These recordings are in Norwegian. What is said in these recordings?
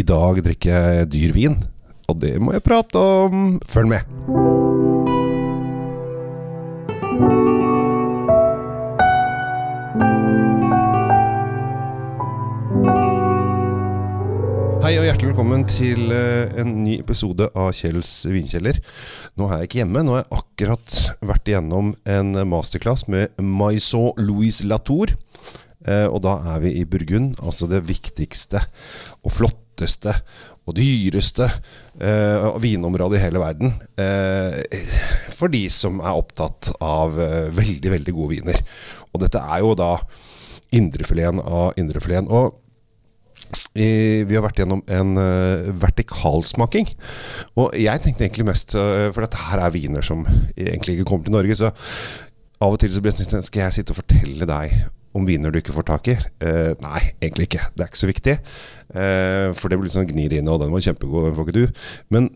I dag drikker jeg dyr vin, og det må jeg prate om. Følg med! Hei og hjertelig velkommen til eh, en ny episode av Kjells vinkjeller. Nå er jeg ikke hjemme. Nå har jeg akkurat vært igjennom en masterclass med Maison Louise Latour. Eh, og da er vi i Burgund, altså det viktigste og flotteste og dyreste eh, vinområdet i hele verden. Eh, for de som er opptatt av eh, veldig, veldig gode viner. Og dette er jo da indrefileten av indrefileten. Og i, vi har vært gjennom en uh, vertikalsmaking. Og jeg tenkte egentlig mest uh, For dette her er viner som egentlig ikke kommer til Norge. Så av og til så blir det sånn Skal jeg sitte og fortelle deg om viner du ikke får tak i? Eh, nei, egentlig ikke. Det er ikke så viktig. for det blir litt sånn gnir inn, og den var kjempegod, den får ikke du. Men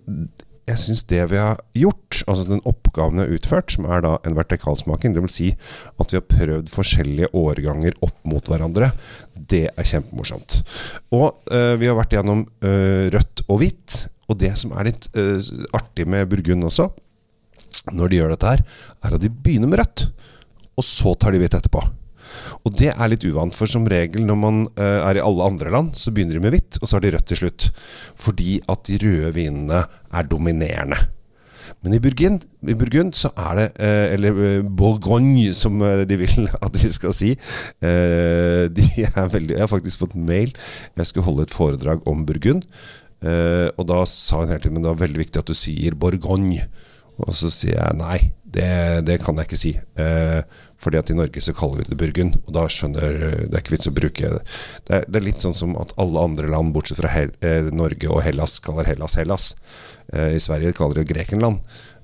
jeg syns det vi har gjort, altså den oppgaven vi har utført, som er da en vertikalsmaking, dvs. Si at vi har prøvd forskjellige årganger opp mot hverandre, det er kjempemorsomt. Og uh, vi har vært gjennom uh, rødt og hvitt. Og det som er litt uh, artig med Burgund også, når de gjør dette her, er at de begynner med rødt. Og så tar de hvitt etterpå. Og det er litt uvant, for som regel når man uh, er i alle andre land, så begynner de med hvitt, og så har de rødt til slutt. Fordi at de røde vinene er dominerende. Men i Burgund, i Burgund så er det uh, Eller Bourgogne, som de vil at vi skal si. De er veldig, jeg har faktisk fått mail. Jeg skulle holde et foredrag om Burgund. og da sa hun hele tiden Men det er veldig viktig at du sier Bourgogne. Og så sier jeg nei, det, det kan jeg ikke si. Eh, fordi at i Norge så kaller vi det Burgund, og da skjønner Det er ikke vits å bruke det. Er, det er litt sånn som at alle andre land, bortsett fra Hel eh, Norge og Hellas, kaller Hellas Hellas. Eh, I Sverige kaller de det Grekenland.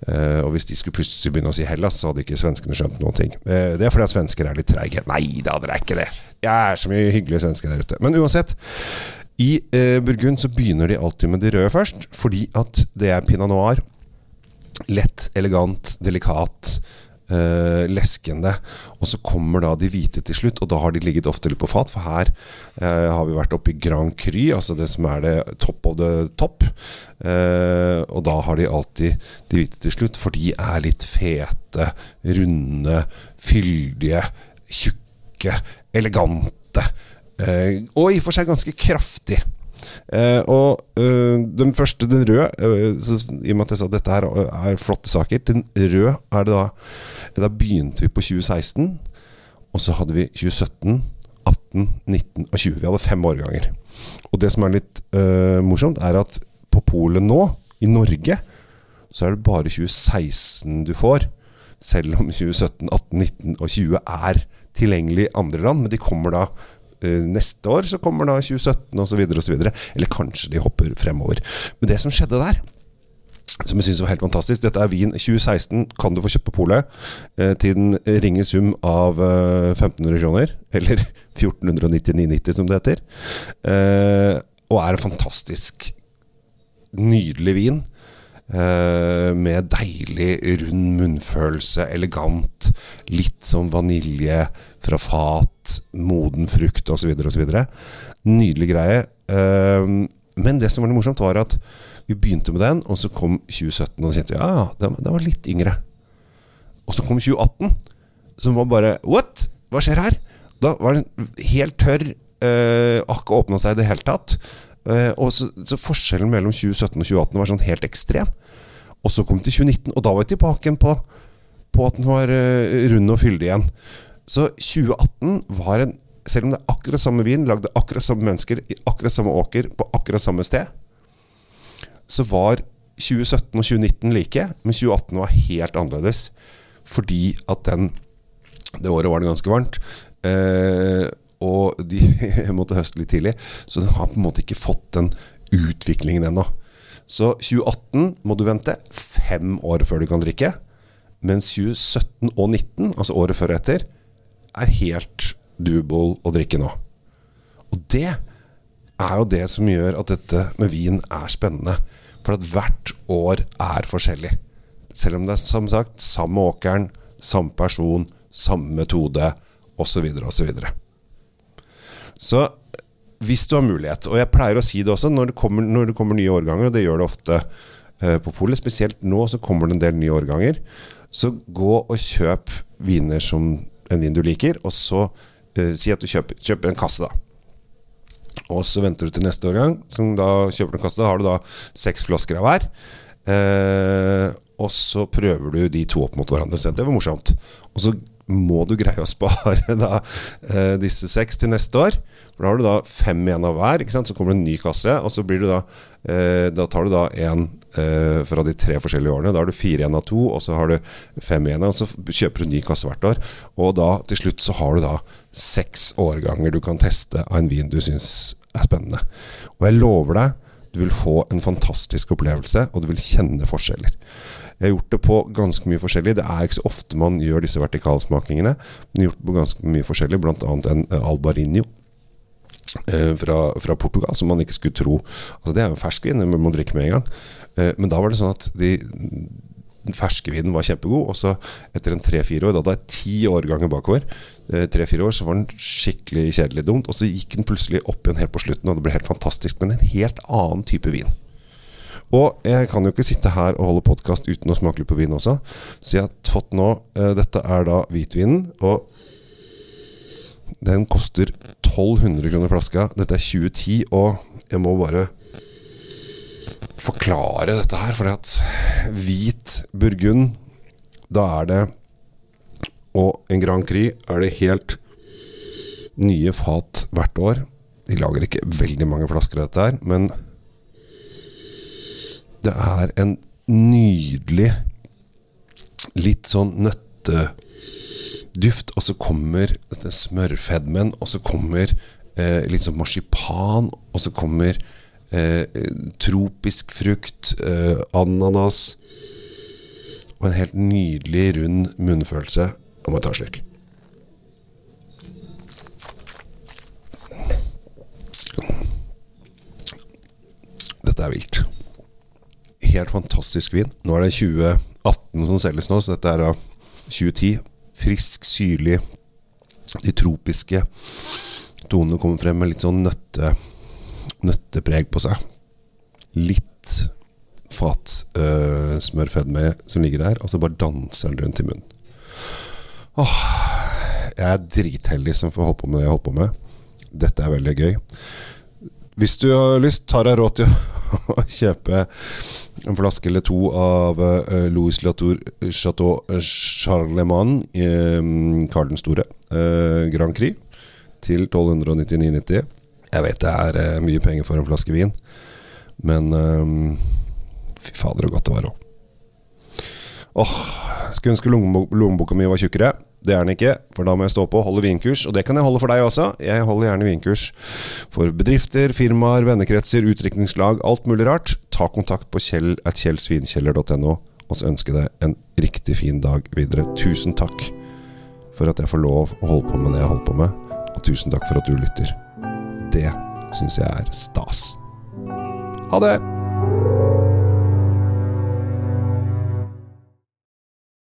Eh, og hvis de skulle plutselig begynne å si Hellas, så hadde ikke svenskene skjønt noen ting. Eh, det er fordi at svensker er litt treige. Nei da, dere er ikke det. Jeg er så mye hyggelige svensker der ute. Men uansett. I eh, Burgund så begynner de alltid med de røde først, fordi at det er pinot noir lett, elegant, delikat. Uh, leskende. Og så kommer da de hvite til slutt, og da har de ligget ofte litt på fat. For her uh, har vi vært oppe i Grand Cru, altså det som er det top of the top. Uh, og da har de alltid de hvite til slutt, for de er litt fete, runde, fyldige, tjukke, elegante. og i og for seg ganske kraftig. Uh, og uh, den første, den røde uh, så, I og med at jeg sa at dette her er flotte saker Den røde er det da Da begynte vi på 2016. Og så hadde vi 2017, 18, 19 og 20. Vi hadde fem årganger. Og det som er litt morsomt, er at på polet nå, i Norge, så er det bare 2016 du får. Selv om 2017, 18, 19 og 20 er tilgjengelig i andre land. Men de kommer da neste år så kommer da 2017 osv. osv. Eller kanskje de hopper fremover. Men det som skjedde der som jeg synes var helt fantastisk. Dette er vin 2016, kan du få kjøpt på polet eh, til den ringe sum av eh, 1500 kroner. Eller 1499,90 som det heter. Eh, og er en fantastisk nydelig vin. Eh, med deilig rund munnfølelse, elegant. Litt sånn vanilje fra fat, moden frukt osv. osv. Nydelig greie. Eh, men det som var litt morsomt, var at vi begynte med den, og så kom 2017, og da kjente vi ja, den, den var litt yngre. Og så kom 2018, som var bare What? Hva skjer her? Da var den helt tørr. Eh, har åpna seg i det hele tatt. Uh, og så, så, Forskjellen mellom 2017 og 2018 var sånn helt ekstrem. Og så kom vi til 2019, og da var vi tilbake på, på at den var uh, rund og fyldig igjen. Så 2018 var en Selv om det er akkurat samme vin, lagde akkurat samme mennesker i akkurat samme åker på akkurat samme sted, så var 2017 og 2019 like, men 2018 var helt annerledes. Fordi at den Det året var det ganske varmt. Eh, og de måtte høste litt tidlig. Så den har på en måte ikke fått den utviklingen ennå. Så 2018 må du vente fem år før du kan drikke. Mens 2017 og 2019, altså året før og etter, er helt doable å drikke nå. Og det er jo det som gjør at dette med vin er spennende. For at hvert år er forskjellig. Selv om det er som sagt samme åkeren, samme person, samme metode osv. osv. Så så hvis du har mulighet, og jeg pleier å si det også når det kommer, når det kommer nye årganger, og det gjør det ofte eh, på polet, spesielt nå så kommer det en del nye årganger, så gå og kjøp viner som en vin du liker, og så eh, si at du kjøper, kjøper en kasse, da. Og så venter du til neste årgang, som da kjøper du en kasse. Da har du da seks flasker av hver. Eh, og så prøver du de to opp mot hverandre. Så det var morsomt. Og så må du greie å spare da, eh, disse seks til neste år. For da har du da fem igjen av hver. Så kommer det en ny kasse, og så blir du da eh, Da tar du da én eh, fra de tre forskjellige årene. Da har du fire igjen av to, og så har du fem igjen. Og så kjøper du en ny kasse hvert år. Og da til slutt så har du da seks årganger du kan teste av en vin du syns er spennende. Og jeg lover deg, du vil få en fantastisk opplevelse, og du vil kjenne forskjeller. Jeg har gjort det på ganske mye forskjellig. Det er ikke så ofte man gjør disse vertikalsmakingene. Men jeg har gjort det på ganske mye forskjellig, bl.a. en Albarinho. Eh, fra, fra, Portugal, som man ikke skulle tro altså Det er jo ferskvin, må man drikke med en gang. Eh, men da var det sånn at de, den ferske vinen var kjempegod. Og så etter en tre-fire år, da hadde jeg ti årganger bakover, eh, tre-fire år, så var den skikkelig kjedelig dumt. Og så gikk den plutselig opp igjen helt på slutten, og det ble helt fantastisk. Men en helt annen type vin. Og jeg kan jo ikke sitte her og holde podkast uten å smake litt på vin også. Så jeg har fått nå eh, Dette er da hvitvinen, og den koster 1200 kroner flaska. Dette er 2010, og jeg må bare forklare dette her, fordi at hvit burgund, da er det Og en Grand Prix er det helt nye fat hvert år. De lager ikke veldig mange flasker av dette her, men det er en nydelig Litt sånn nøtteduft, og så kommer smørfedmen, og så kommer eh, litt sånn marsipan, og så kommer eh, tropisk frukt, eh, ananas og en helt nydelig, rund munnfølelse. Nå må jeg ta en slurk. Dette er vilt. Helt fantastisk vin. Nå er det 2018 som selges nå, så dette er av 2010. Frisk, syrlig. De tropiske tonene kommer frem med litt sånn nøtte nøttepreg på seg. Litt fatsmørfedme øh, som ligger der, og så bare danser den rundt i munnen. Åh, jeg er dritheldig som får holde på med det jeg holder på med. Dette er veldig gøy. Hvis du har lyst, tar jeg råd til å kjøpe en flaske eller to av uh, Louis Latour Chateau Charlemagne, uh, Karl den store, Grand Cru, til 1299,90. Jeg vet det er mye penger for en flaske vin, men fy fader, så godt det var òg. Åh, skulle ønske lommeboka mi var tjukkere. Det er den ikke, for da må jeg stå på og holde vinkurs. Og det kan jeg holde for deg også. Jeg holder gjerne vinkurs for bedrifter, firmaer, vennekretser, utdrikningslag, alt mulig rart. Ta kontakt på kjell og så ønsker jeg deg en riktig fin dag videre. Tusen takk for at jeg får lov å holde på med det jeg holder på med, og tusen takk for at du lytter. Det syns jeg er stas. Ha det!